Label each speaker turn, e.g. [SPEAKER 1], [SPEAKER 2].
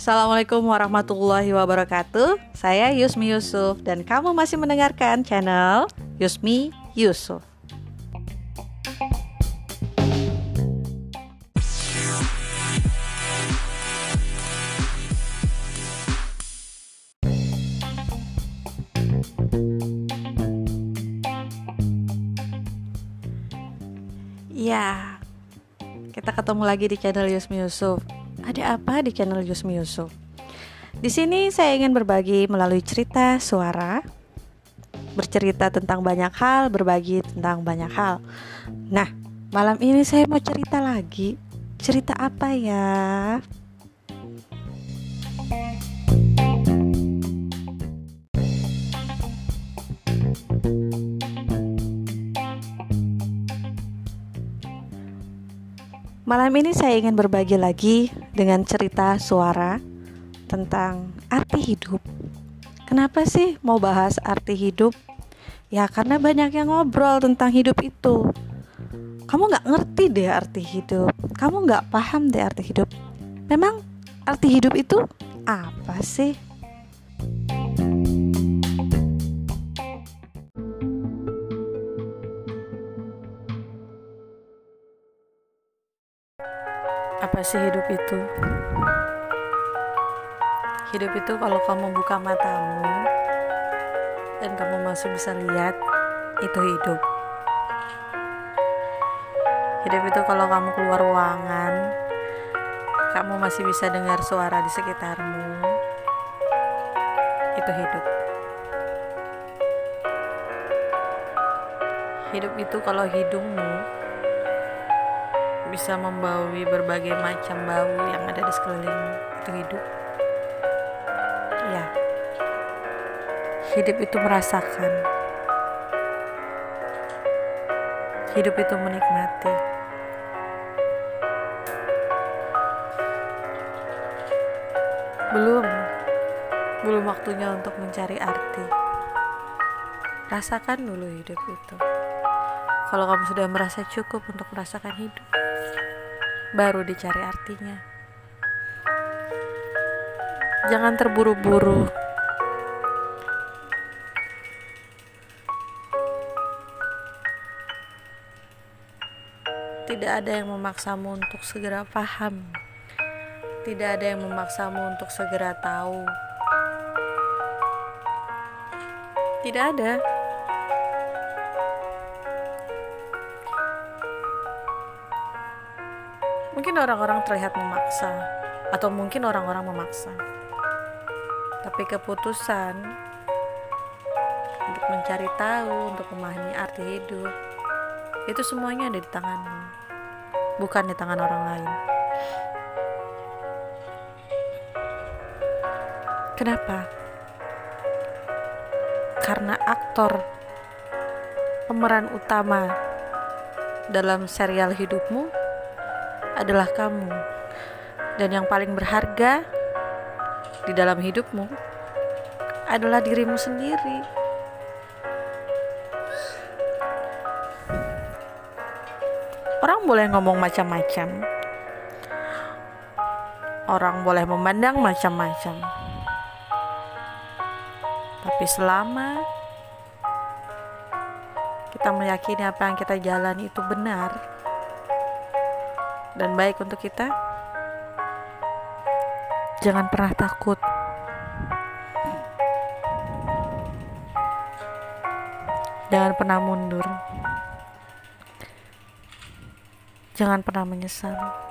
[SPEAKER 1] Assalamualaikum warahmatullahi wabarakatuh. Saya Yusmi Yusuf dan kamu masih mendengarkan channel Yusmi Yusuf. Ya, kita ketemu lagi di channel Yusmi Yusuf. Ada apa di channel Yusmi Yusuf? Di sini saya ingin berbagi melalui cerita suara, bercerita tentang banyak hal, berbagi tentang banyak hal. Nah, malam ini saya mau cerita lagi. Cerita apa ya? Malam ini saya ingin berbagi lagi dengan cerita suara tentang arti hidup. Kenapa sih mau bahas arti hidup? Ya karena banyak yang ngobrol tentang hidup itu. Kamu nggak ngerti deh arti hidup. Kamu nggak paham deh arti hidup. Memang arti hidup itu apa sih? Apa sih hidup itu? Hidup itu kalau kamu buka matamu dan kamu masih bisa lihat, itu hidup. Hidup itu kalau kamu keluar ruangan, kamu masih bisa dengar suara di sekitarmu, itu hidup. Hidup itu kalau hidungmu bisa membaui berbagai macam bau yang ada di sekelilingmu. Itu hidup. Ya. Hidup itu merasakan. Hidup itu menikmati. Belum. Belum waktunya untuk mencari arti. Rasakan dulu hidup itu kalau kamu sudah merasa cukup untuk merasakan hidup baru dicari artinya. Jangan terburu-buru. Tidak ada yang memaksamu untuk segera paham. Tidak ada yang memaksamu untuk segera tahu. Tidak ada. Mungkin orang-orang terlihat memaksa, atau mungkin orang-orang memaksa, tapi keputusan untuk mencari tahu, untuk memahami arti hidup, itu semuanya ada di tanganmu, bukan di tangan orang lain. Kenapa? Karena aktor pemeran utama dalam serial hidupmu adalah kamu, dan yang paling berharga di dalam hidupmu adalah dirimu sendiri. Orang boleh ngomong macam-macam, orang boleh memandang macam-macam, tapi selama kita meyakini apa yang kita jalani itu benar dan baik untuk kita, jangan pernah takut. Jangan pernah mundur. Jangan pernah menyesal.